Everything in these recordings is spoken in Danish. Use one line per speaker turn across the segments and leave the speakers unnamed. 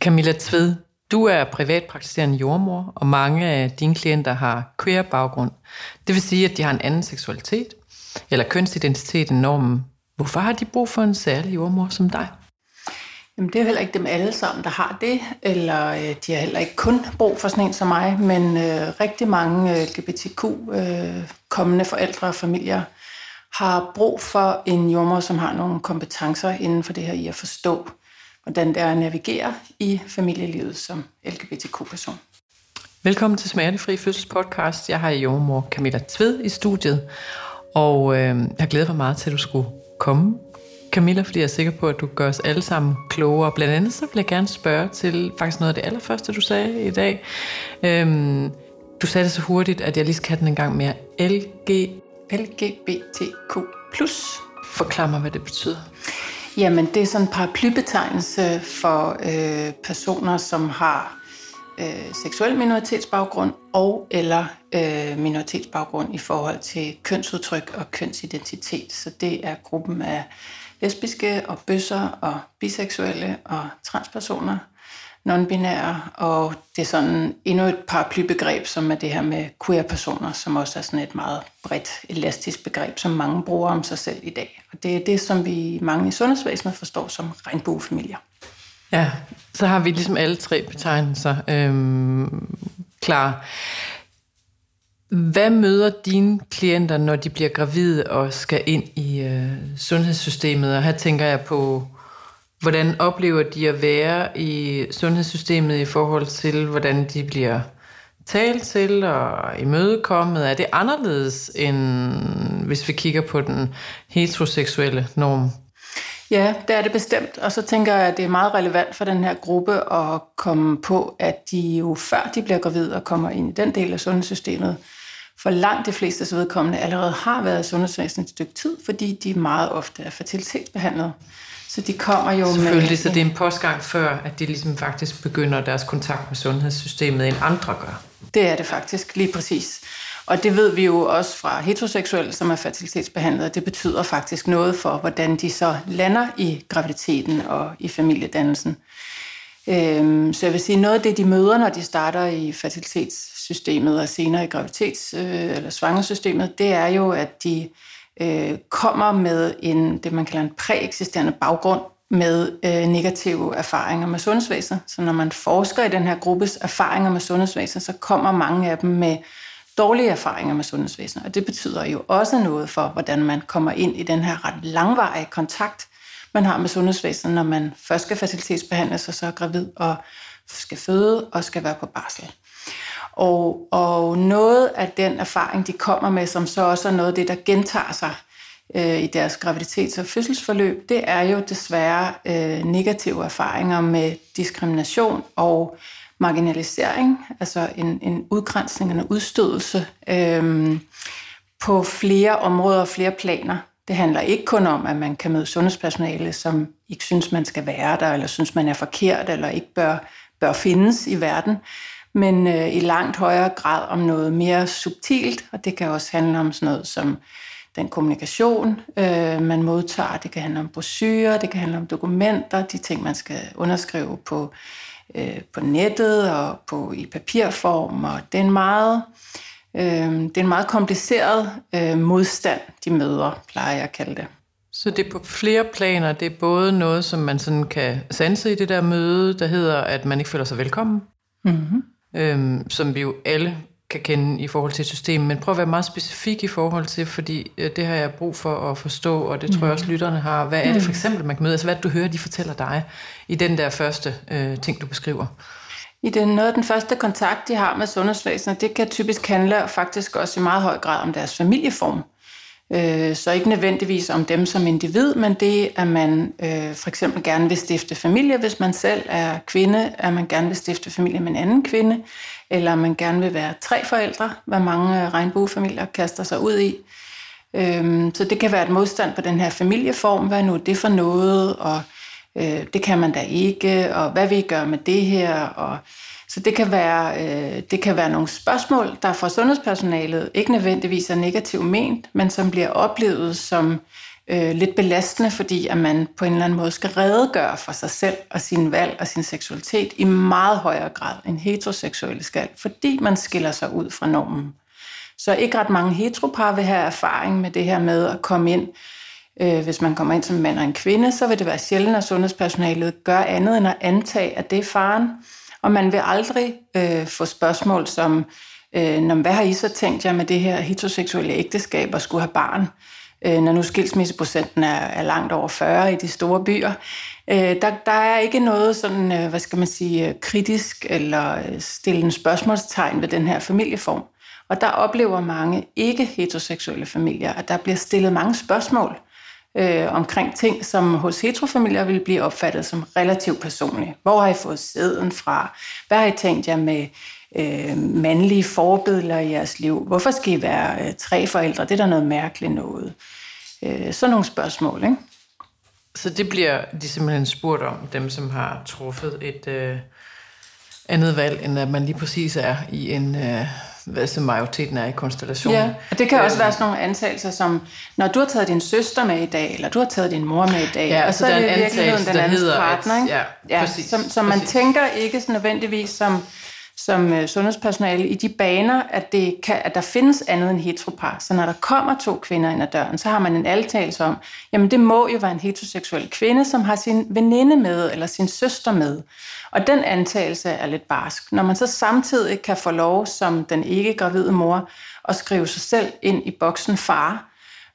Camilla Tved, du er privatpraktiserende jordmor, og mange af dine klienter har queer baggrund. Det vil sige, at de har en anden seksualitet eller kønsidentitet end normen. Hvorfor har de brug for en særlig jordmor som dig?
Jamen, det er jo heller ikke dem alle sammen, der har det, eller øh, de har heller ikke kun brug for sådan en som mig, men øh, rigtig mange øh, LGBTQ-kommende øh, forældre og familier har brug for en jordmor, som har nogle kompetencer inden for det her i at forstå, hvordan det er at navigere i familielivet som LGBTQ-person.
Velkommen til Smertefri Fødselspodcast. Jeg har jordmor Camilla Tved i studiet, og øh, jeg glæder mig meget til, at du skulle komme Camilla, fordi jeg er sikker på, at du gør os alle sammen klogere. Blandt andet så vil jeg gerne spørge til faktisk noget af det allerførste, du sagde i dag. Øhm, du sagde det så hurtigt, at jeg lige skal have den en gang mere. LG...
LGBTQ+.
Forklar mig, hvad det betyder.
Jamen, det er sådan en paraplybetegnelse for øh, personer, som har øh, seksuel minoritetsbaggrund og eller øh, minoritetsbaggrund i forhold til kønsudtryk og kønsidentitet. Så det er gruppen af lesbiske og bøsser og biseksuelle og transpersoner, non-binære, og det er sådan endnu et paraplybegreb, som er det her med queer-personer, som også er sådan et meget bredt, elastisk begreb, som mange bruger om sig selv i dag. Og det er det, som vi mange i sundhedsvæsenet forstår som regnbuefamilier.
Ja, så har vi ligesom alle tre betegnelser øhm, klar. Hvad møder dine klienter, når de bliver gravide og skal ind i øh, sundhedssystemet? Og her tænker jeg på, hvordan oplever de at være i sundhedssystemet i forhold til, hvordan de bliver talt til og imødekommet? Er det anderledes, end hvis vi kigger på den heteroseksuelle norm?
Ja, det er det bestemt. Og så tænker jeg, at det er meget relevant for den her gruppe at komme på, at de jo før de bliver gravide og kommer ind i den del af sundhedssystemet, for langt de fleste vedkommende allerede har været i sundhedsvæsenet et stykke tid, fordi de meget ofte er fertilitetsbehandlet. Så de kommer jo
Selvfølgelig, med... så det er en postgang før, at de ligesom faktisk begynder deres kontakt med sundhedssystemet, end andre gør.
Det er det faktisk, lige præcis. Og det ved vi jo også fra heteroseksuelle, som er fertilitetsbehandlet. Det betyder faktisk noget for, hvordan de så lander i graviditeten og i familiedannelsen. Øhm, så jeg vil sige, noget af det, de møder, når de starter i systemet og senere i graviditets- øh, eller svangersystemet, det er jo, at de øh, kommer med en, det man kalder en præeksisterende baggrund med øh, negative erfaringer med sundhedsvæsenet. Så når man forsker i den her gruppes erfaringer med sundhedsvæsenet, så kommer mange af dem med dårlige erfaringer med sundhedsvæsenet. Og det betyder jo også noget for, hvordan man kommer ind i den her ret langvarige kontakt man har med sundhedsvæsenet, når man først skal facilitetsbehandles og så er gravid og skal føde og skal være på barsel. Og, og noget af den erfaring, de kommer med, som så også er noget af det, der gentager sig øh, i deres graviditets- og fødselsforløb, det er jo desværre øh, negative erfaringer med diskrimination og marginalisering, altså en, en udgrænsning en udstødelse øh, på flere områder og flere planer. Det handler ikke kun om, at man kan møde sundhedspersonale, som ikke synes, man skal være der, eller synes, man er forkert, eller ikke bør, bør findes i verden, men øh, i langt højere grad om noget mere subtilt, og det kan også handle om sådan noget som den kommunikation, øh, man modtager. Det kan handle om brochurer, det kan handle om dokumenter, de ting, man skal underskrive på, øh, på nettet og på, i papirform, og det er en meget Øh, det er en meget kompliceret øh, modstand, de møder, plejer jeg at kalde det.
Så det er på flere planer. Det er både noget, som man sådan kan sanse i det der møde, der hedder, at man ikke føler sig velkommen. Mm-hmm. Øhm, som vi jo alle kan kende i forhold til systemet, men prøv at være meget specifik i forhold til, fordi øh, det har jeg brug for at forstå, og det tror jeg også mhm. lytterne har. Hvad er det for mhm. eksempel, man kan møde? Altså hvad du hører, de fortæller dig i den der første øh, ting, du beskriver?
I den, noget af den første kontakt, de har med sundhedsvæsenet, det kan typisk handle faktisk også i meget høj grad om deres familieform. Øh, så ikke nødvendigvis om dem som individ, men det, at man øh, for eksempel gerne vil stifte familie, hvis man selv er kvinde, at man gerne vil stifte familie med en anden kvinde, eller man gerne vil være tre forældre, hvad mange øh, regnbuefamilier kaster sig ud i. Øh, så det kan være et modstand på den her familieform. Hvad nu det for noget? Og øh, det kan man da ikke, og hvad vil I gøre med det her? Og, så det kan, være, øh, det kan være nogle spørgsmål, der fra sundhedspersonalet ikke nødvendigvis er negativt ment, men som bliver oplevet som øh, lidt belastende, fordi at man på en eller anden måde skal redegøre for sig selv og sin valg og sin seksualitet i meget højere grad end heteroseksuelle skal, fordi man skiller sig ud fra normen. Så ikke ret mange heteropar vil have erfaring med det her med at komme ind. Øh, hvis man kommer ind som mand og en kvinde, så vil det være sjældent, at sundhedspersonalet gør andet end at antage, at det er faren. Og man vil aldrig øh, få spørgsmål som, øh, hvad har I så tænkt jer med det her heteroseksuelle ægteskab og skulle have barn? øh, når nu skilsmisseprocenten er, er langt over 40 i de store byer. Øh, der, der er ikke noget sådan, øh, hvad skal man sige, øh, kritisk eller øh, stille stillende spørgsmålstegn ved den her familieform. Og der oplever mange ikke-heteroseksuelle familier, at der bliver stillet mange spørgsmål øh, omkring ting, som hos heterofamilier vil blive opfattet som relativt personlige. Hvor har I fået sæden fra? Hvad har I tænkt jer med øh, mandlige forbilleder i jeres liv? Hvorfor skal I være øh, tre forældre? Det er da noget mærkeligt noget. Øh, sådan nogle spørgsmål, ikke?
Så det bliver de simpelthen spurgt om, dem som har truffet et øh, andet valg, end at man lige præcis er i en... Øh, hvad så majoriteten er i konstellationen.
Ja, og det kan også øhm. være sådan nogle antagelser som, når du har taget din søster med i dag, eller du har taget din mor med i dag,
ja, og så, så er det i virkeligheden den andens partner,
at, ikke? Ja, ja, præcis, som, som man præcis. tænker ikke nødvendigvis som som øh, sundhedspersonale i de baner, at, det kan, at der findes andet end heteropar. Så når der kommer to kvinder ind ad døren, så har man en altagelse om, jamen det må jo være en heteroseksuel kvinde, som har sin veninde med, eller sin søster med. Og den antagelse er lidt barsk. Når man så samtidig kan få lov som den ikke gravide mor at skrive sig selv ind i boksen far,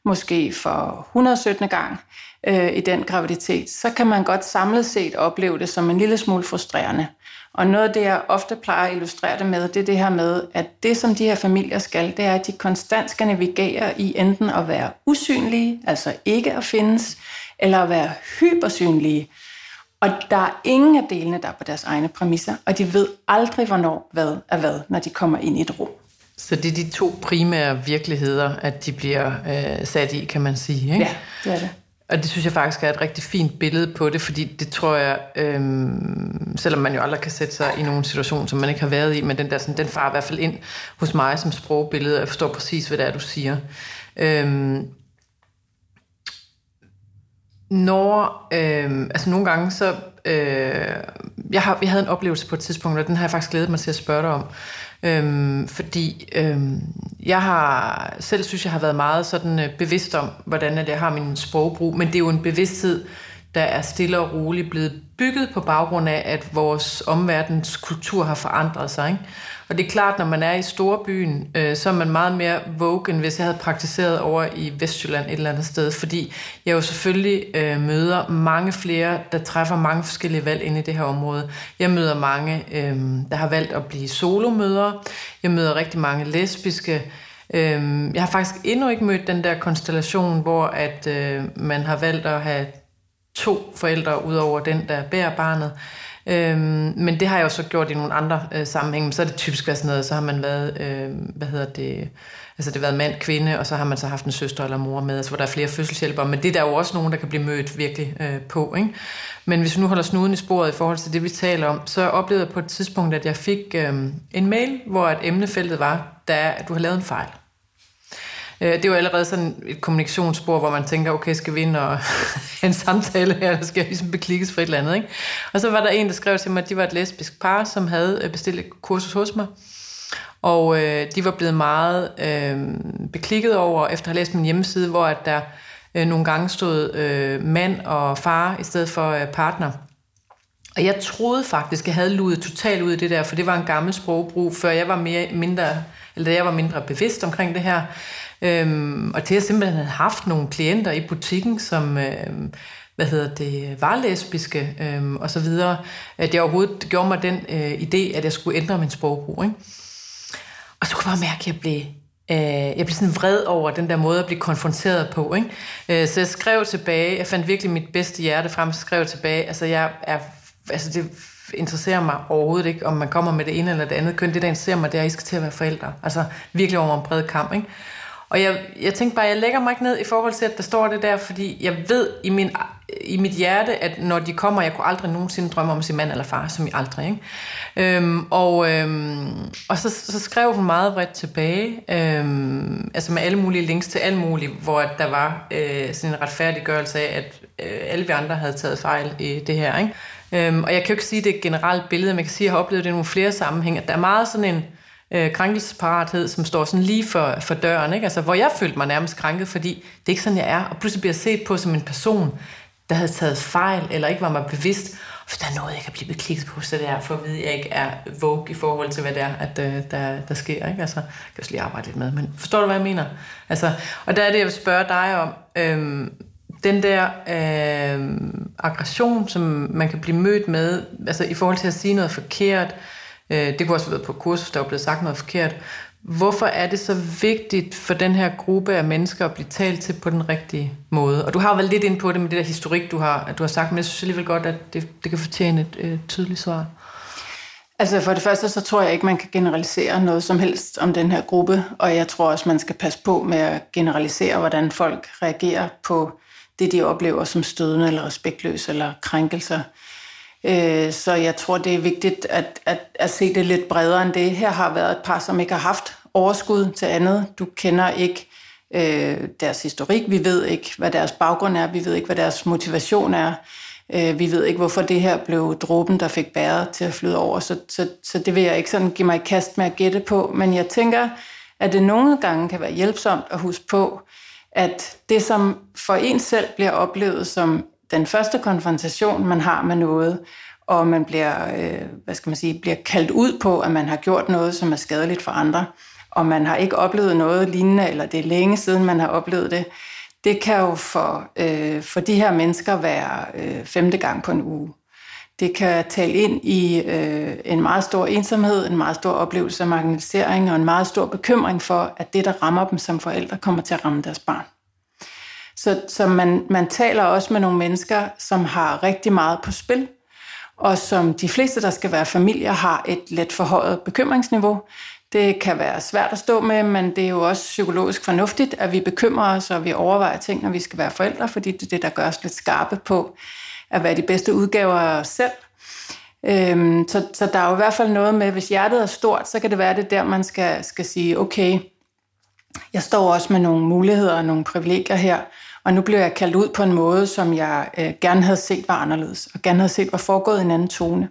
måske for 117. gang øh, i den graviditet, så kan man godt samlet set opleve det som en lille smule frustrerende. Og noget af det, jeg ofte plejer at illustrere det med, det er det her med, at det, som de her familier skal, det er, at de konstant skal navigere i enten at være usynlige, altså ikke at findes, eller at være hypersynlige. Og der er ingen af delene, der er på deres egne præmisser, og de ved aldrig, hvornår hvad er hvad, når de kommer ind i et rum.
Så det er de to primære virkeligheder, at de bliver øh, sat i, kan man sige. Ikke?
Ja, det er det.
Og det synes jeg faktisk er et rigtig fint billede på det, fordi det tror jeg, øhm, selvom man jo aldrig kan sætte sig i nogen situation, som man ikke har været i, men den der, sådan, den farer i hvert fald ind hos mig som sprogbillede, og jeg forstår præcis, hvad det er, du siger. Øhm, når, øhm, altså nogle gange så, øh, jeg, har, jeg havde en oplevelse på et tidspunkt, og den har jeg faktisk glædet mig til at spørge dig om, Øhm, fordi øhm, jeg har selv synes, jeg har været meget sådan øh, bevidst om, hvordan jeg har min sprogbrug, men det er jo en bevidsthed, der er stille og roligt blevet bygget på baggrund af, at vores omverdens kultur har forandret sig. Ikke? Og det er klart, når man er i storbyen, øh, så er man meget mere vogue, end hvis jeg havde praktiseret over i Vestjylland et eller andet sted, fordi jeg jo selvfølgelig øh, møder mange flere, der træffer mange forskellige valg inde i det her område. Jeg møder mange, øh, der har valgt at blive solomødre. Jeg møder rigtig mange lesbiske. Øh, jeg har faktisk endnu ikke mødt den der konstellation, hvor at øh, man har valgt at have to forældre ud over den, der bærer barnet. Øhm, men det har jeg jo så gjort i nogle andre øh, sammenhænge. Så er det typisk været sådan noget, så har man været, øh, hvad hedder det, altså det har været mand, kvinde, og så har man så haft en søster eller mor med, altså hvor der er flere fødselshjælpere. Men det er der jo også nogen, der kan blive mødt virkelig øh, på. Ikke? Men hvis vi nu holder snuden i sporet i forhold til det, vi taler om, så oplevede jeg på et tidspunkt, at jeg fik øh, en mail, hvor et emnefeltet var, der, at du har lavet en fejl. Øh, det er jo allerede sådan et kommunikationsspor, hvor man tænker, okay, skal vi ind og en samtale her, eller skal jeg ligesom beklikkes for et eller andet. Ikke? Og så var der en, der skrev til mig, at de var et lesbisk par, som havde øh, bestilt et kursus hos mig. Og øh, de var blevet meget øh, beklikket over, efter at have læst min hjemmeside, hvor at der øh, nogle gange stod øh, mand og far i stedet for øh, partner. Og jeg troede faktisk, jeg havde luet totalt ud af det der, for det var en gammel sprogbrug, før jeg var mere, mindre, eller jeg var mindre bevidst omkring det her. Øhm, og til at simpelthen havde haft nogle klienter i butikken, som øhm, hvad hedder det, var lesbiske øhm, og så videre, at jeg overhovedet gjorde mig den øh, idé, at jeg skulle ændre min sprogbrug. Ikke? Og så kunne jeg bare mærke, at jeg blev, øh, jeg blev sådan vred over den der måde at blive konfronteret på. Ikke? Øh, så jeg skrev tilbage, jeg fandt virkelig mit bedste hjerte frem, så skrev tilbage, altså jeg er, altså det interesserer mig overhovedet ikke, om man kommer med det ene eller det andet køn. Det, der interesserer mig, det er, at I skal til at være forældre. Altså virkelig over en bred kamp. Ikke? Og jeg, jeg tænkte bare, jeg lægger mig ikke ned i forhold til, at der står det der, fordi jeg ved i, min, i mit hjerte, at når de kommer, jeg kunne aldrig nogensinde drømme om at se mand eller far, som I aldrig. Ikke? Øhm, og øhm, og så, så skrev hun meget bredt tilbage, øhm, altså med alle mulige links til alt muligt, hvor der var øh, sådan en retfærdiggørelse af, at øh, alle vi andre havde taget fejl i det her. Ikke? Øhm, og jeg kan jo ikke sige, at det er et generelt billede, men jeg kan sige, at jeg har oplevet det i nogle flere sammenhænge, at der er meget sådan en øh, krænkelsesparathed, som står sådan lige for, for døren, ikke? Altså, hvor jeg følte mig nærmest krænket, fordi det er ikke sådan, jeg er, og pludselig bliver set på som en person, der havde taget fejl, eller ikke var mig bevidst, for der er noget, jeg kan blive beklikket på, så det er for at vide, at jeg ikke er vogue i forhold til, hvad det er, at, øh, der, der sker. Ikke? Altså, jeg kan også lige arbejde lidt med, men forstår du, hvad jeg mener? Altså, og der er det, jeg vil spørge dig om. Øhm, den der øh, aggression, som man kan blive mødt med, altså i forhold til at sige noget forkert, øh, det kunne også have været på kursus, der var blevet sagt noget forkert, Hvorfor er det så vigtigt for den her gruppe af mennesker at blive talt til på den rigtige måde? Og du har vel lidt ind på det med det der historik, du har, du har sagt, men jeg synes alligevel godt, at det, det kan fortjene et øh, tydeligt svar.
Altså for det første, så tror jeg ikke, man kan generalisere noget som helst om den her gruppe, og jeg tror også, man skal passe på med at generalisere, hvordan folk reagerer på det, de oplever som stødende eller respektløs eller krænkelser. Øh, så jeg tror, det er vigtigt at, at, at se det lidt bredere end det. Her har været et par, som ikke har haft overskud til andet. Du kender ikke øh, deres historik. Vi ved ikke, hvad deres baggrund er. Vi ved ikke, hvad deres motivation er. Øh, vi ved ikke, hvorfor det her blev dråben, der fik bæret til at flyde over. Så, så, så det vil jeg ikke sådan give mig i kast med at gætte på. Men jeg tænker, at det nogle gange kan være hjælpsomt at huske på, at det, som for en selv bliver oplevet som den første konfrontation, man har med noget, og man bliver, øh, hvad skal man sige, bliver kaldt ud på, at man har gjort noget, som er skadeligt for andre, og man har ikke oplevet noget lignende, eller det er længe siden, man har oplevet det, det kan jo for, øh, for de her mennesker være øh, femte gang på en uge. Det kan tale ind i øh, en meget stor ensomhed, en meget stor oplevelse af marginalisering og en meget stor bekymring for, at det, der rammer dem som forældre, kommer til at ramme deres barn. Så, så man, man taler også med nogle mennesker, som har rigtig meget på spil, og som de fleste, der skal være familier, har et let forhøjet bekymringsniveau. Det kan være svært at stå med, men det er jo også psykologisk fornuftigt, at vi bekymrer os, og vi overvejer ting, når vi skal være forældre, fordi det er det, der gør os lidt skarpe på at være de bedste udgaver af os selv. Øhm, så, så der er jo i hvert fald noget med, hvis hjertet er stort, så kan det være det der, man skal, skal sige, okay, jeg står også med nogle muligheder og nogle privilegier her, og nu blev jeg kaldt ud på en måde, som jeg øh, gerne havde set var anderledes, og gerne havde set var foregået i en anden tone.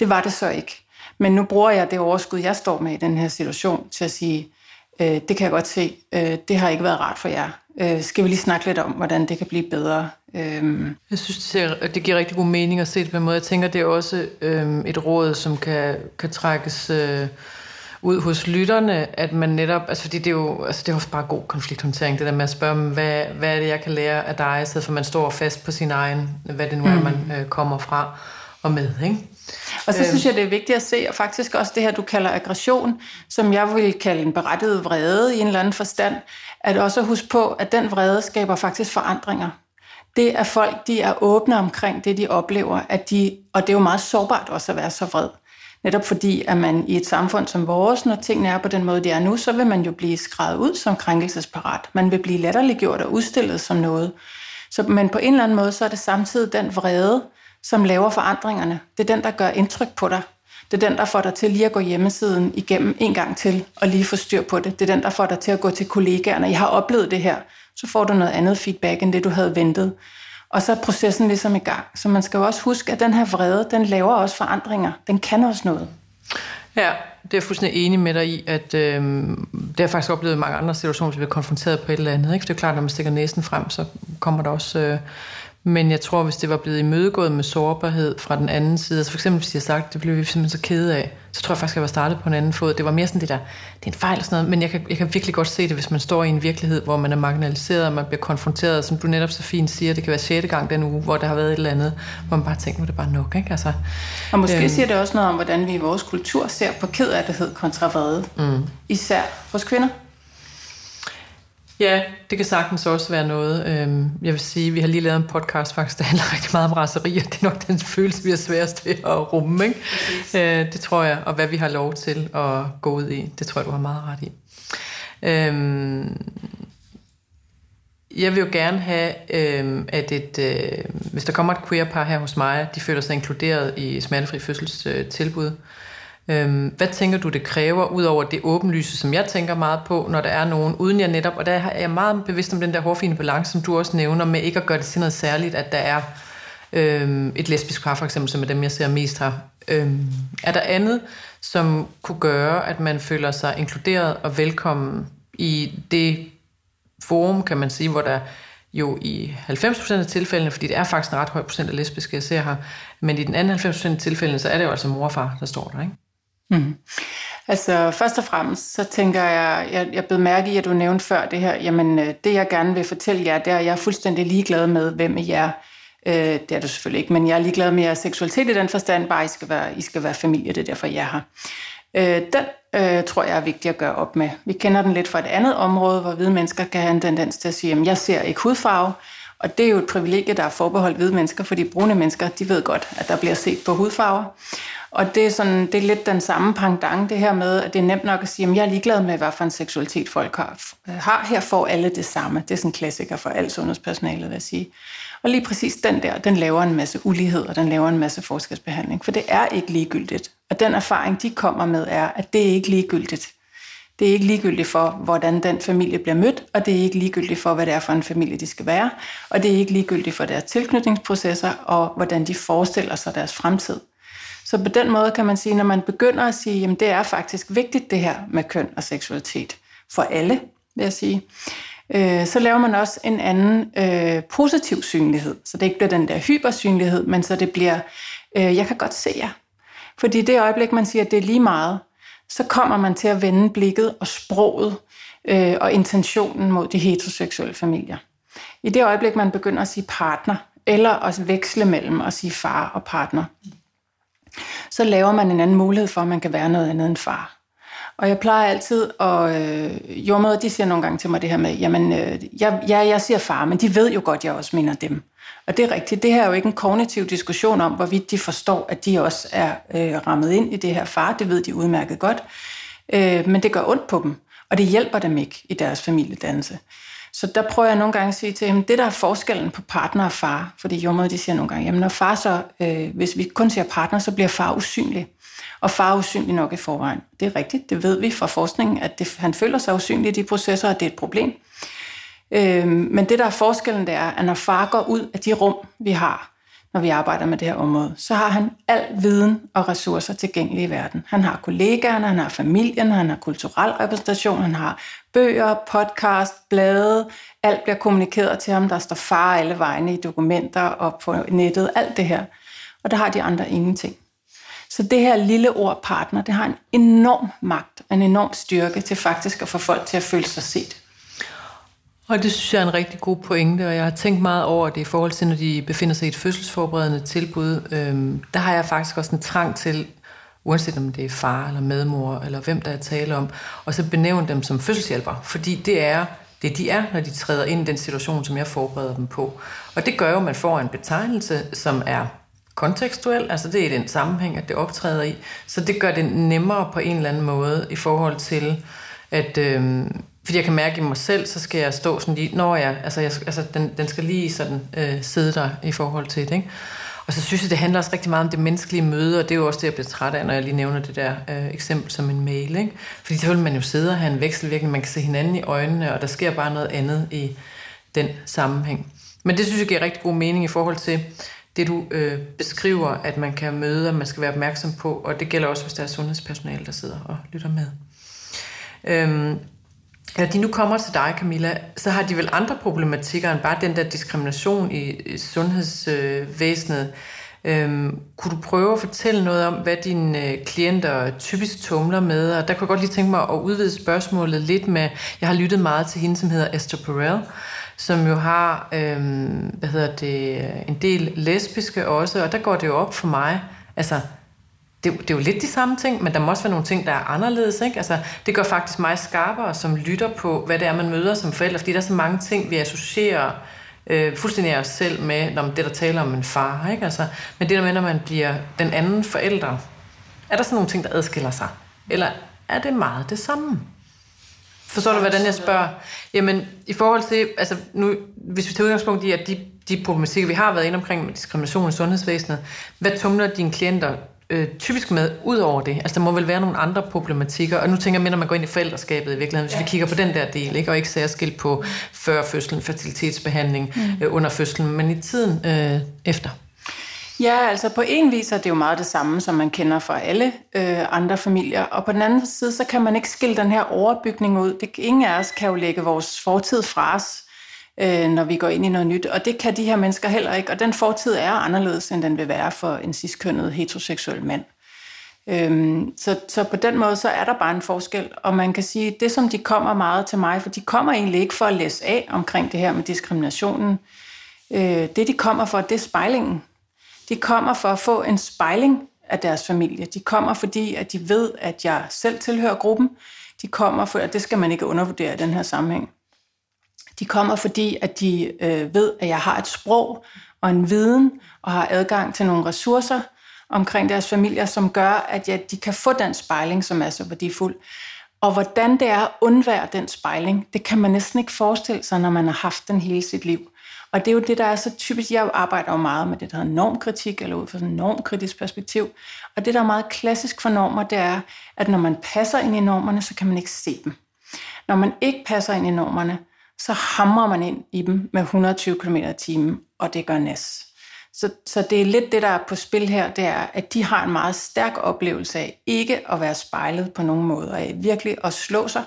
Det var det så ikke. Men nu bruger jeg det overskud, jeg står med i den her situation, til at sige, øh, det kan jeg godt se, øh, det har ikke været rart for jer. Øh, skal vi lige snakke lidt om, hvordan det kan blive bedre? Øh.
Jeg synes, det, ser, det giver rigtig god mening at se det på en måde. Jeg tænker, det er også øh, et råd, som kan, kan trækkes... Øh, ud hos lytterne, at man netop, altså fordi det er jo, altså det er også bare god konflikthåndtering, det der med at spørge dem, hvad, hvad er det, jeg kan lære af dig, i stedet for at man står fast på sin egen, hvad det nu er, mm. man øh, kommer fra og med, ikke?
Og så øhm. synes jeg, det er vigtigt at se, og faktisk også det her, du kalder aggression, som jeg vil kalde en berettiget vrede i en eller anden forstand, at også huske på, at den vrede skaber faktisk forandringer. Det er folk, de er åbne omkring det, de oplever, at de, og det er jo meget sårbart også at være så vred. Netop fordi, at man i et samfund som vores, når tingene er på den måde, de er nu, så vil man jo blive skrevet ud som krænkelsesparat. Man vil blive latterliggjort og udstillet som noget. Så, men på en eller anden måde, så er det samtidig den vrede, som laver forandringerne. Det er den, der gør indtryk på dig. Det er den, der får dig til lige at gå hjemmesiden igennem en gang til, og lige få styr på det. Det er den, der får dig til at gå til kollegaerne. Jeg har oplevet det her. Så får du noget andet feedback, end det du havde ventet. Og så er processen ligesom i gang. Så man skal jo også huske, at den her vrede, den laver også forandringer. Den kan også noget.
Ja, det er jeg fuldstændig enig med dig i, at øh, det har jeg faktisk oplevet i mange andre situationer, hvor vi bliver konfronteret på et eller andet. Ikke? For det er klart, når man stikker næsen frem, så kommer der også øh, men jeg tror, hvis det var blevet imødegået med sårbarhed fra den anden side, altså for eksempel hvis de har sagt, det blev vi simpelthen så kede af, så tror jeg faktisk, at jeg var startet på en anden fod. Det var mere sådan det der, det er en fejl og sådan noget, men jeg kan, jeg kan virkelig godt se det, hvis man står i en virkelighed, hvor man er marginaliseret, og man bliver konfronteret, som du netop så fint siger, det kan være sjette gang den uge, hvor der har været et eller andet, hvor man bare tænker, nu er det bare nok, ikke? Altså,
og måske øhm, siger det også noget om, hvordan vi i vores kultur ser på kedattighed kontra vrede, mm. især hos kvinder.
Ja, det kan sagtens også være noget. Øhm, jeg vil sige, vi har lige lavet en podcast faktisk, der handler rigtig meget om raseri, og det er nok den følelse, vi er sværest ved at rumme. Ikke? Øh, det tror jeg, og hvad vi har lov til at gå ud i, det tror jeg, du har meget ret i. Øhm, jeg vil jo gerne have, øh, at et, øh, hvis der kommer et queer par her hos mig, de føler sig inkluderet i smertefri fødselstilbud. Øhm, hvad tænker du, det kræver, ud over det åbenlyse, som jeg tænker meget på, når der er nogen, uden jeg netop, og der er jeg meget bevidst om den der hårfine balance, som du også nævner, med ikke at gøre det til noget særligt, at der er øh, et lesbisk par for eksempel, som er dem, jeg ser mest her. Øh, er der andet, som kunne gøre, at man føler sig inkluderet og velkommen i det forum, kan man sige, hvor der jo i 90% af tilfældene, fordi det er faktisk en ret høj procent af lesbiske, jeg ser her, men i den anden 90% af tilfældene, så er det jo altså mor og far, der står der, ikke?
Mm. Altså først og fremmest, så tænker jeg, jeg, jeg blev mærke i, at du nævnte før det her, jamen øh, det jeg gerne vil fortælle jer, det er, at jeg er fuldstændig ligeglad med, hvem I er. Øh, det er du selvfølgelig ikke, men jeg er ligeglad med jeres seksualitet i den forstand, bare I skal være, I skal være familie, det er derfor, jeg er her. Øh, den øh, tror jeg er vigtig at gøre op med. Vi kender den lidt fra et andet område, hvor hvide mennesker kan have en tendens til at sige, at jeg ser ikke hudfarve, og det er jo et privilegie, der er forbeholdt hvide mennesker, fordi brune mennesker, de ved godt, at der bliver set på hudfarver. Og det er, sådan, det er lidt den samme pangdang, det her med, at det er nemt nok at sige, at jeg er ligeglad med, hvad for en seksualitet folk har. har. Her får alle det samme. Det er sådan en klassiker for alt sundhedspersonale, vil jeg sige. Og lige præcis den der, den laver en masse ulighed, og den laver en masse forskelsbehandling. For det er ikke ligegyldigt. Og den erfaring, de kommer med, er, at det er ikke ligegyldigt. Det er ikke ligegyldigt for, hvordan den familie bliver mødt, og det er ikke ligegyldigt for, hvad det er for en familie, de skal være, og det er ikke ligegyldigt for deres tilknytningsprocesser, og hvordan de forestiller sig deres fremtid. Så på den måde kan man sige, når man begynder at sige, at det er faktisk vigtigt det her med køn og seksualitet, for alle, vil jeg sige, øh, så laver man også en anden øh, positiv synlighed. Så det ikke bliver den der hypersynlighed, men så det bliver, øh, jeg kan godt se jer. Fordi det øjeblik, man siger, at det er lige meget, så kommer man til at vende blikket og sproget øh, og intentionen mod de heteroseksuelle familier. I det øjeblik, man begynder at sige partner, eller at veksle mellem at sige far og partner, så laver man en anden mulighed for, at man kan være noget andet end far. Og jeg plejer altid, og øh, jordmøder, de siger nogle gange til mig det her med, jamen, øh, jeg, ja, jeg siger far, men de ved jo godt, jeg også mener dem. Og det er rigtigt, det her er jo ikke en kognitiv diskussion om, hvorvidt de forstår, at de også er øh, rammet ind i det her far. Det ved de udmærket godt. Øh, men det gør ondt på dem, og det hjælper dem ikke i deres familiedannelse. Så der prøver jeg nogle gange at sige til dem, det der er forskellen på partner og far, fordi jordmøder de siger nogle gange, jamen når far så, øh, hvis vi kun siger partner, så bliver far usynlig. Og far er usynlig nok i forvejen. Det er rigtigt, det ved vi fra forskningen, at det, han føler sig usynlig i de processer, og det er et problem. Øh, men det der er forskellen, det er, at når far går ud af de rum, vi har, når vi arbejder med det her område, så har han al viden og ressourcer tilgængelige i verden. Han har kollegaerne, han har familien, han har kulturel repræsentation, han har bøger, podcast, blade, alt bliver kommunikeret til ham, der står far alle vegne i dokumenter og på nettet, alt det her. Og der har de andre ingenting. Så det her lille ord partner, det har en enorm magt, en enorm styrke til faktisk at få folk til at føle sig set.
Og det synes jeg er en rigtig god pointe, og jeg har tænkt meget over det i forhold til, når de befinder sig i et fødselsforberedende tilbud. Øhm, der har jeg faktisk også en trang til, uanset om det er far eller medmor, eller hvem der er tale om, og så benævne dem som fødselshjælper, fordi det er det, de er, når de træder ind i den situation, som jeg forbereder dem på. Og det gør jo, at man får en betegnelse, som er kontekstuel, altså det er i den sammenhæng, at det optræder i, så det gør det nemmere på en eller anden måde i forhold til, at øhm, fordi jeg kan mærke i mig selv, så skal jeg stå sådan lige, når jeg, altså, jeg, altså den, den skal lige sådan øh, sidde der i forhold til det, ikke? Og så synes jeg, det handler også rigtig meget om det menneskelige møde, og det er jo også det, jeg bliver træt af, når jeg lige nævner det der øh, eksempel som en mail. Ikke? Fordi så vil man jo sidde og have en vekselvirkning, man kan se hinanden i øjnene, og der sker bare noget andet i den sammenhæng. Men det synes jeg giver rigtig god mening i forhold til det, du øh, beskriver, at man kan møde, og man skal være opmærksom på, og det gælder også, hvis der er sundhedspersonale, der sidder og lytter med. Øhm, når de nu kommer til dig, Camilla, så har de vel andre problematikker end bare den der diskrimination i sundhedsvæsenet. Øhm, kunne du prøve at fortælle noget om, hvad dine øh, klienter typisk tumler med? Og der kunne jeg godt lige tænke mig at udvide spørgsmålet lidt med, jeg har lyttet meget til hende, som hedder Esther Perel, som jo har øhm, hvad hedder det, en del lesbiske også, og der går det jo op for mig, altså det, det er jo lidt de samme ting, men der må også være nogle ting, der er anderledes. Ikke? Altså, det gør faktisk mig skarpere, som lytter på, hvad det er, man møder som forældre, fordi der er så mange ting, vi associerer øh, fuldstændig af os selv med, når det, der taler om en far. Ikke? Altså, men det der med, når man bliver den anden forælder, er der sådan nogle ting, der adskiller sig? Eller er det meget det samme? Forstår du, hvordan jeg spørger? Jamen, i forhold til, altså nu, hvis vi tager udgangspunkt i, at de, de problematikker, vi har været inde omkring med diskrimination i sundhedsvæsenet, hvad tumler dine klienter øh, typisk med ud over det? Altså, der må vel være nogle andre problematikker, og nu tænker jeg mere, når man går ind i forældreskabet i virkeligheden, hvis ja. vi kigger på den der del, ikke? og ikke særskilt på før fødslen, fertilitetsbehandling mm. øh, under fødslen, men i tiden øh, efter.
Ja, altså på en vis er det jo meget det samme, som man kender fra alle øh, andre familier. Og på den anden side, så kan man ikke skille den her overbygning ud. Det, ingen af os kan jo lægge vores fortid fra os, øh, når vi går ind i noget nyt. Og det kan de her mennesker heller ikke. Og den fortid er anderledes, end den vil være for en ciskønnet heteroseksuel mand. Øhm, så, så på den måde, så er der bare en forskel. Og man kan sige, det som de kommer meget til mig, for de kommer egentlig ikke for at læse af omkring det her med diskriminationen. Øh, det de kommer for, det er spejlingen. De kommer for at få en spejling af deres familie. De kommer, fordi at de ved, at jeg selv tilhører gruppen. De kommer, for at det skal man ikke undervurdere i den her sammenhæng. De kommer, fordi at de øh, ved, at jeg har et sprog og en viden og har adgang til nogle ressourcer omkring deres familier, som gør, at ja, de kan få den spejling, som er så værdifuld. Og hvordan det er at undvære den spejling, det kan man næsten ikke forestille sig, når man har haft den hele sit liv. Og det er jo det, der er så typisk. Jeg arbejder jo meget med det, der hedder normkritik, eller ud fra sådan et normkritisk perspektiv. Og det, der er meget klassisk for normer, det er, at når man passer ind i normerne, så kan man ikke se dem. Når man ikke passer ind i normerne, så hamrer man ind i dem med 120 km i timen, og det gør næs. Så, så det er lidt det, der er på spil her, det er, at de har en meget stærk oplevelse af ikke at være spejlet på nogen måde, og virkelig at slå sig.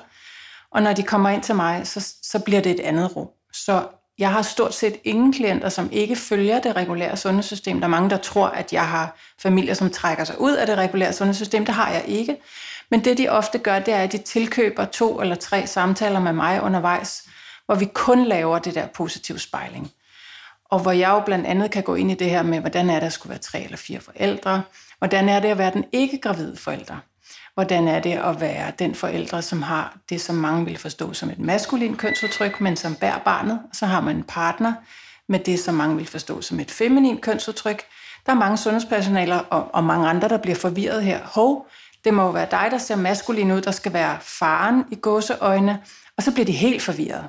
Og når de kommer ind til mig, så, så bliver det et andet rum. Så jeg har stort set ingen klienter, som ikke følger det regulære sundhedssystem. Der er mange, der tror, at jeg har familier, som trækker sig ud af det regulære sundhedssystem. Det har jeg ikke. Men det, de ofte gør, det er, at de tilkøber to eller tre samtaler med mig undervejs, hvor vi kun laver det der positiv spejling. Og hvor jeg jo blandt andet kan gå ind i det her med, hvordan er det at skulle være tre eller fire forældre? Hvordan er det at være den ikke-gravide forælder? Hvordan er det at være den forældre, som har det, som mange vil forstå som et maskulin kønsudtryk, men som bærer barnet? Og Så har man en partner med det, som mange vil forstå som et feminin kønsudtryk. Der er mange sundhedspersonaler og, og mange andre, der bliver forvirret her. Hov, det må jo være dig, der ser maskulin ud, der skal være faren i gåseøjne, og så bliver de helt forvirret.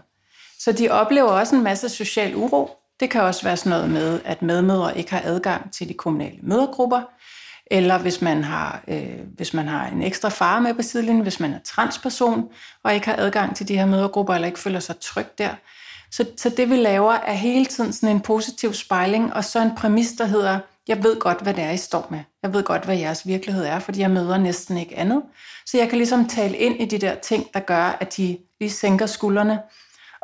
Så de oplever også en masse social uro. Det kan også være sådan noget med, at medmødre ikke har adgang til de kommunale mødergrupper eller hvis man har, øh, hvis man har en ekstra far med på sidelinjen, hvis man er transperson og ikke har adgang til de her mødergrupper, eller ikke føler sig tryg der. Så, så det vi laver er hele tiden sådan en positiv spejling, og så en præmis, der hedder, jeg ved godt, hvad det er, I står med. Jeg ved godt, hvad jeres virkelighed er, fordi jeg møder næsten ikke andet. Så jeg kan ligesom tale ind i de der ting, der gør, at de lige sænker skuldrene.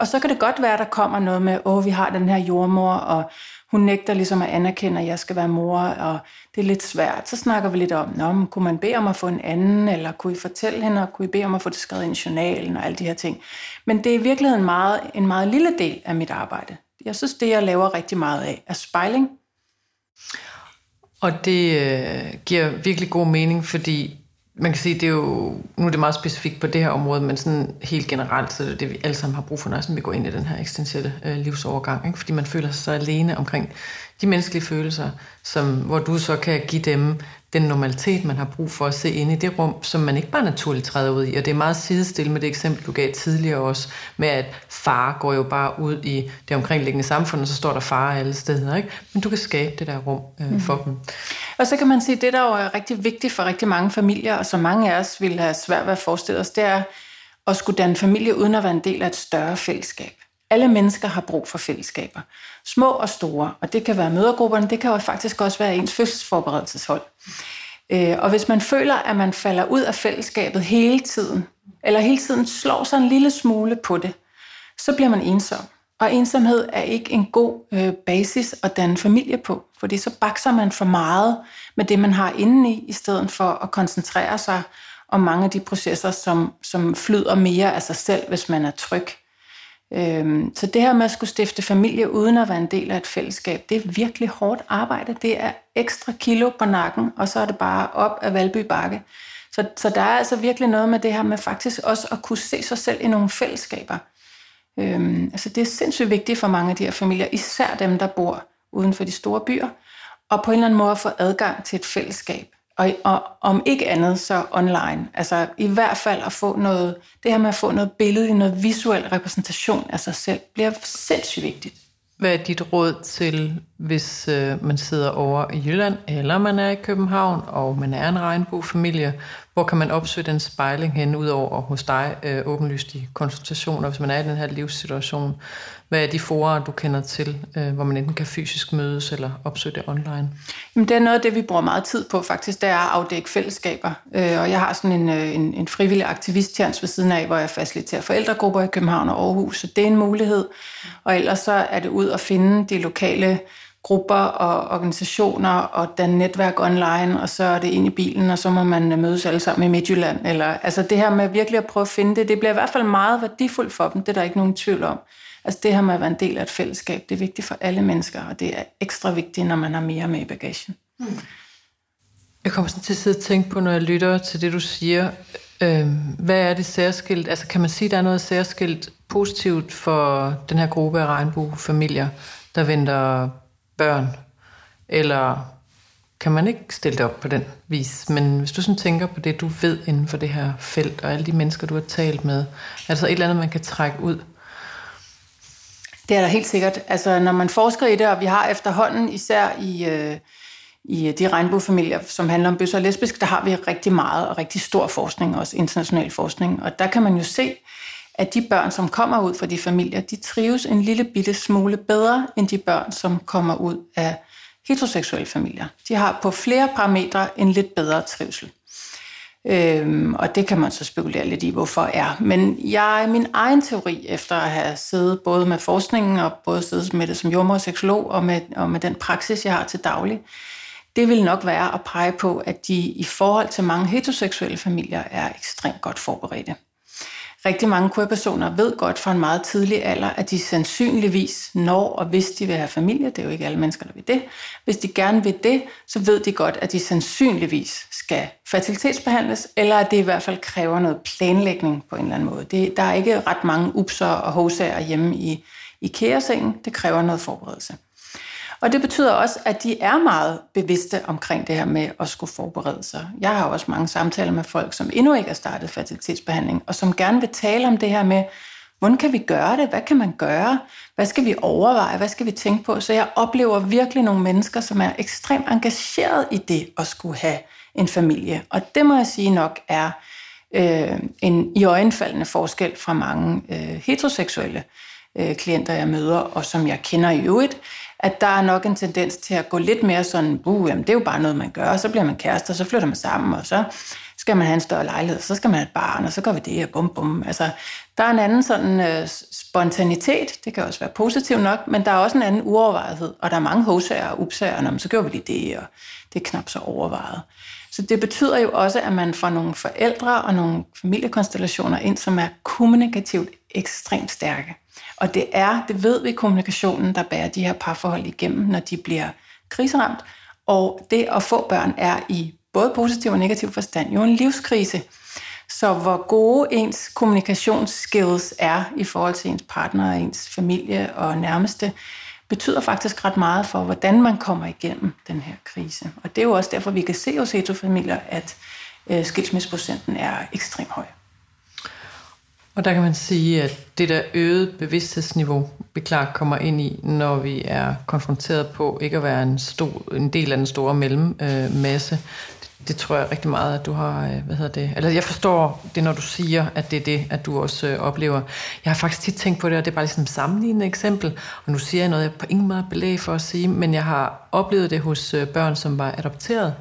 Og så kan det godt være, at der kommer noget med, åh, vi har den her jordmor, og hun nægter ligesom at anerkende, at jeg skal være mor, og det er lidt svært. Så snakker vi lidt om, Nå, men kunne man bede om at få en anden, eller kunne I fortælle hende, og kunne I bede om at få det skrevet i journalen, og alle de her ting. Men det er i virkeligheden meget, en meget lille del af mit arbejde. Jeg synes, det jeg laver rigtig meget af, er spejling.
Og det øh, giver virkelig god mening, fordi man kan sige, det er jo, nu er det meget specifikt på det her område, men sådan helt generelt, så det er det, vi alle sammen har brug for, når vi går ind i den her eksistentielle øh, livsovergang. Ikke? Fordi man føler sig så alene omkring de menneskelige følelser, som, hvor du så kan give dem den normalitet, man har brug for at se ind i det rum, som man ikke bare naturligt træder ud i. Og det er meget sidestillet med det eksempel, du gav tidligere også, med at far går jo bare ud i det omkringliggende samfund, og så står der far alle steder. Ikke? Men du kan skabe det der rum øh, mm. for dem.
Og så kan man sige, at det, der jo er rigtig vigtigt for rigtig mange familier, og som mange af os vil have svært ved at forestille os, det er at skulle danne familie uden at være en del af et større fællesskab. Alle mennesker har brug for fællesskaber. Små og store. Og det kan være mødergrupperne, det kan jo faktisk også være ens fødselsforberedelseshold. Øh, og hvis man føler, at man falder ud af fællesskabet hele tiden, eller hele tiden slår sig en lille smule på det, så bliver man ensom. Og ensomhed er ikke en god øh, basis at danne familie på, fordi så bakser man for meget med det, man har indeni, i stedet for at koncentrere sig om mange af de processer, som, som flyder mere af sig selv, hvis man er tryg. Øhm, så det her med at skulle stifte familie uden at være en del af et fællesskab, det er virkelig hårdt arbejde. Det er ekstra kilo på nakken, og så er det bare op af Valby Bakke. Så, så der er altså virkelig noget med det her med faktisk også at kunne se sig selv i nogle fællesskaber. Øhm, altså det er sindssygt vigtigt for mange af de her familier, især dem, der bor uden for de store byer, og på en eller anden måde få adgang til et fællesskab og, og om ikke andet, så online. Altså i hvert fald at få noget, det her med at få noget billede, noget visuel repræsentation af sig selv, bliver sindssygt vigtigt.
Hvad er dit råd til, hvis øh, man sidder over i Jylland, eller man er i København, og man er en regnbuefamilie? Hvor kan man opsøge den spejling hen, udover hos dig, øh, åbenlyst i konsultationer, hvis man er i den her livssituation? Hvad er de forer, du kender til, øh, hvor man enten kan fysisk mødes eller opsøge det online?
Jamen, det er noget af det, vi bruger meget tid på faktisk, det er at afdække fællesskaber. Øh, og jeg har sådan en, øh, en, en frivillig aktivisttjans ved siden af, hvor jeg faciliterer forældregrupper i København og Aarhus, så det er en mulighed. Og ellers så er det ud at finde de lokale grupper og organisationer og danne netværk online, og så er det ind i bilen, og så må man øh, mødes alle sammen i Midtjylland. Eller, altså det her med virkelig at prøve at finde det, det bliver i hvert fald meget værdifuldt for dem, det er der ikke nogen tvivl om. Altså det her med at være en del af et fællesskab, det er vigtigt for alle mennesker, og det er ekstra vigtigt, når man har mere med i bagagen. Hmm.
Jeg kommer sådan til at sidde og tænke på, når jeg lytter til det, du siger. Øh, hvad er det særskilt? Altså kan man sige, at der er noget særskilt positivt for den her gruppe af regnbuefamilier, der venter børn? Eller kan man ikke stille det op på den vis? Men hvis du sådan tænker på det, du ved inden for det her felt, og alle de mennesker, du har talt med, er der så et eller andet, man kan trække ud?
Det er der helt sikkert. Altså, når man forsker i det, og vi har efterhånden, især i, øh, i øh, de regnbuefamilier, som handler om bøsser og lesbisk, der har vi rigtig meget og rigtig stor forskning, også international forskning. Og der kan man jo se, at de børn, som kommer ud fra de familier, de trives en lille bitte smule bedre, end de børn, som kommer ud af heteroseksuelle familier. De har på flere parametre en lidt bedre trivsel. Øhm, og det kan man så spekulere lidt i, hvorfor er. Men jeg min egen teori, efter at have siddet både med forskningen og både siddet med det som jommer og seksolog, og med, og med den praksis, jeg har til daglig, det vil nok være at pege på, at de i forhold til mange heteroseksuelle familier er ekstremt godt forberedte. Rigtig mange queer-personer ved godt fra en meget tidlig alder, at de sandsynligvis når, og hvis de vil have familie, det er jo ikke alle mennesker, der vil det, hvis de gerne vil det, så ved de godt, at de sandsynligvis skal fertilitetsbehandles, eller at det i hvert fald kræver noget planlægning på en eller anden måde. Det, der er ikke ret mange upser og hosager hjemme i, i kæresengen. Det kræver noget forberedelse. Og det betyder også, at de er meget bevidste omkring det her med at skulle forberede sig. Jeg har også mange samtaler med folk, som endnu ikke har startet fertilitetsbehandling, og som gerne vil tale om det her med, hvordan kan vi gøre det? Hvad kan man gøre? Hvad skal vi overveje? Hvad skal vi tænke på? Så jeg oplever virkelig nogle mennesker, som er ekstremt engageret i det at skulle have en familie. Og det må jeg sige nok er øh, en i øjenfaldende forskel fra mange øh, heteroseksuelle øh, klienter, jeg møder, og som jeg kender i øvrigt, at der er nok en tendens til at gå lidt mere sådan, uh, jamen, det er jo bare noget, man gør, og så bliver man kærester, og så flytter man sammen, og så skal man have en større lejlighed, så skal man have et barn, og så går vi det, og bum bum. Altså, der er en anden sådan uh, spontanitet, det kan også være positivt nok, men der er også en anden uovervejethed, og der er mange hosager og upsager, og så gør vi lige det, og det er knap så overvejet. Så det betyder jo også, at man får nogle forældre og nogle familiekonstellationer ind, som er kommunikativt ekstremt stærke. Og det er, det ved vi, kommunikationen, der bærer de her parforhold igennem, når de bliver kriseramt. Og det at få børn er i både positiv og negativ forstand jo en livskrise. Så hvor gode ens kommunikationsskills er i forhold til ens partner ens familie og nærmeste, betyder faktisk ret meget for, hvordan man kommer igennem den her krise. Og det er jo også derfor, vi kan se hos heterofamilier, at øh, skilsmisseprocenten er ekstremt høj.
Og der kan man sige, at det der øget bevidsthedsniveau, vi klart kommer ind i, når vi er konfronteret på ikke at være en, stor, en del af den store mellemmasse, øh, det, det tror jeg rigtig meget, at du har, øh, hvad hedder det, eller jeg forstår det, når du siger, at det er det, at du også øh, oplever. Jeg har faktisk tit tænkt på det, og det er bare ligesom et sammenlignende eksempel, og nu siger jeg noget, jeg på ingen måde belæg for at sige, men jeg har oplevet det hos øh, børn, som var adopteret,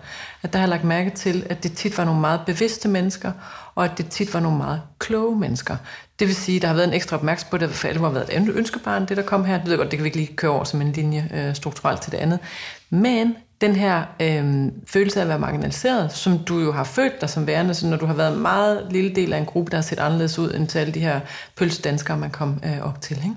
at der har jeg lagt mærke til, at det tit var nogle meget bevidste mennesker, og at det tit var nogle meget kloge mennesker. Det vil sige, at der har været en ekstra opmærksomhed på det, for alle har været et ønskebarn, det der kom her. Det ved godt, det kan vi ikke lige køre over som en linje øh, strukturelt til det andet. Men den her øh, følelse af at være marginaliseret, som du jo har følt dig som værende, så når du har været en meget lille del af en gruppe, der har set anderledes ud end til alle de her pølsedanskere, man kom øh, op til. Ikke?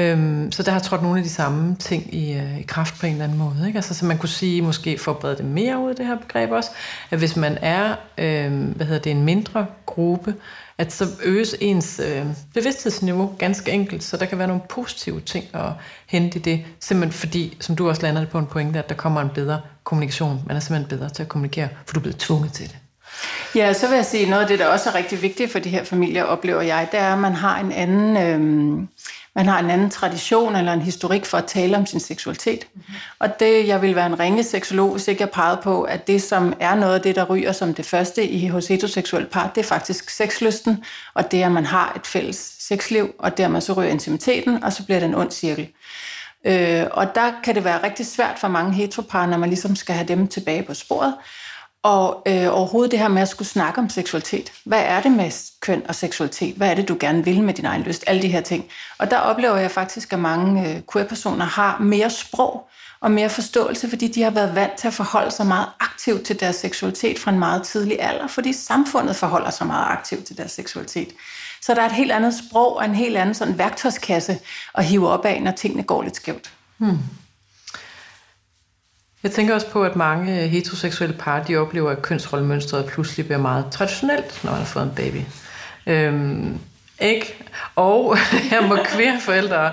Øhm, så der har trådt nogle af de samme ting i, øh, i kraft på en eller anden måde. Ikke? Altså, så man kunne sige, måske forberede det mere ud af det her begreb også, at hvis man er øh, hvad hedder det, en mindre gruppe, at så øges ens øh, bevidsthedsniveau ganske enkelt, så der kan være nogle positive ting at hente i det, simpelthen fordi, som du også lander på en pointe, at der kommer en bedre kommunikation. Man er simpelthen bedre til at kommunikere, for du er blevet tvunget til det.
Ja, så vil jeg sige, noget af det, der også er rigtig vigtigt for de her familier, oplever jeg, det er, at man har en anden... Øh, man har en anden tradition eller en historik for at tale om sin seksualitet. Mm-hmm. Og det, jeg vil være en ringe seksolog, hvis ikke jeg pegede på, at det, som er noget af det, der ryger som det første i hos heteroseksuelle par, det er faktisk sexlysten, og det er, at man har et fælles sexliv, og dermed så ryger intimiteten, og så bliver det en ond cirkel. Øh, og der kan det være rigtig svært for mange heteropar, når man ligesom skal have dem tilbage på sporet, og øh, overhovedet det her med at skulle snakke om seksualitet. Hvad er det med køn og seksualitet? Hvad er det, du gerne vil med din egen lyst? Alle de her ting. Og der oplever jeg faktisk, at mange øh, queer-personer har mere sprog og mere forståelse, fordi de har været vant til at forholde sig meget aktivt til deres seksualitet fra en meget tidlig alder, fordi samfundet forholder sig meget aktivt til deres seksualitet. Så der er et helt andet sprog og en helt anden sådan værktøjskasse at hive op af, når tingene går lidt skævt. Hmm.
Jeg tænker også på, at mange øh, heteroseksuelle par, de oplever, at kønsrollemønstret pludselig bliver meget traditionelt, når man har fået en baby. Øhm, ikke? Og her må queer forældre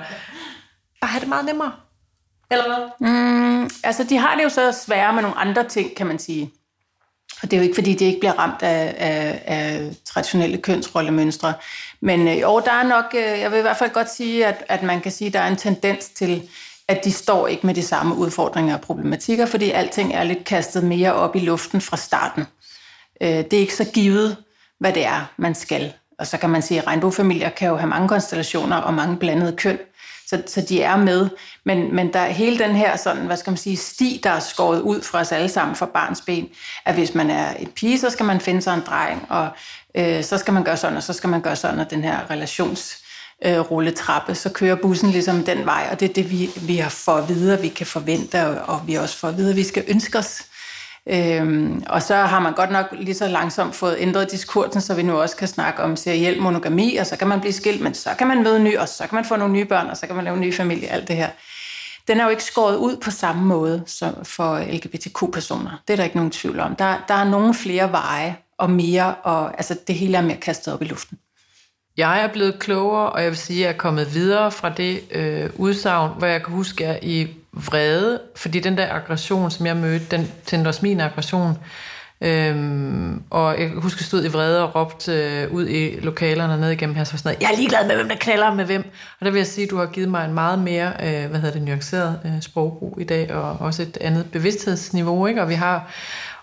bare have det meget nemmere. Eller hvad?
Mm, altså, de har det jo så sværere med nogle andre ting, kan man sige. Og det er jo ikke, fordi det ikke bliver ramt af, af, af traditionelle kønsrollemønstre. Men øh, jo, der er nok, øh, jeg vil i hvert fald godt sige, at, at man kan sige, at der er en tendens til at de står ikke med de samme udfordringer og problematikker, fordi alting er lidt kastet mere op i luften fra starten. Øh, det er ikke så givet, hvad det er, man skal. Og så kan man sige, at regnbuefamilier kan jo have mange konstellationer og mange blandede køn, så, så de er med. Men, men der er hele den her sådan, hvad skal man sige, sti, der er skåret ud fra os alle sammen fra barns ben, at hvis man er et pige, så skal man finde sig en dreng, og øh, så skal man gøre sådan, og så skal man gøre sådan, og den her relations øh, rulletrappe, så kører bussen ligesom den vej, og det er det, vi, vi har for at vide, vi kan forvente, og, og vi også får at vide, at vi skal ønske os. Øhm, og så har man godt nok lige så langsomt fået ændret diskursen, så vi nu også kan snakke om seriel monogami, og så kan man blive skilt, men så kan man møde ny, og så kan man få nogle nye børn, og så kan man lave en ny familie, alt det her. Den er jo ikke skåret ud på samme måde som for LGBTQ-personer. Det er der ikke nogen tvivl om. Der, der er nogle flere veje og mere, og altså det hele er mere kastet op i luften.
Jeg er blevet klogere, og jeg vil sige, at jeg er kommet videre fra det øh, udsagn, hvor jeg kan huske, at jeg i vrede, fordi den der aggression, som jeg mødte, den tændte også min aggression. Øhm, og jeg husker, jeg stod i vrede og råbte øh, ud i lokalerne ned igennem her, så var sådan noget, jeg er ligeglad med, hvem der knaller med hvem. Og der vil jeg sige, at du har givet mig en meget mere, øh, hvad hedder det, nuanceret øh, sprogbrug i dag, og også et andet bevidsthedsniveau, ikke? Og vi har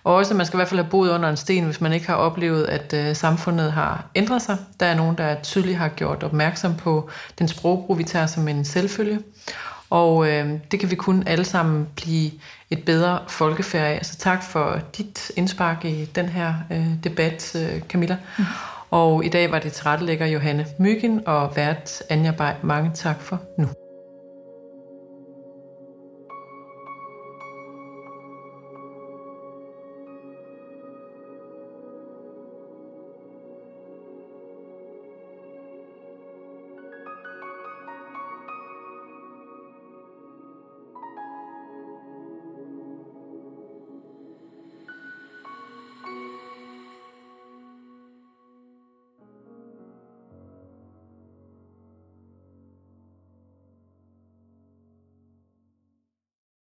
og også, at man skal i hvert fald have boet under en sten, hvis man ikke har oplevet, at øh, samfundet har ændret sig. Der er nogen, der tydeligt har gjort opmærksom på den sprogbrug, vi tager som en selvfølge. Og øh, det kan vi kun alle sammen blive et bedre folkefærd af. Så tak for dit indspark i den her øh, debat, øh, Camilla. Mm. Og i dag var det tilrettelægger Johanne Myggen og vært Anja Bay. Mange tak for nu.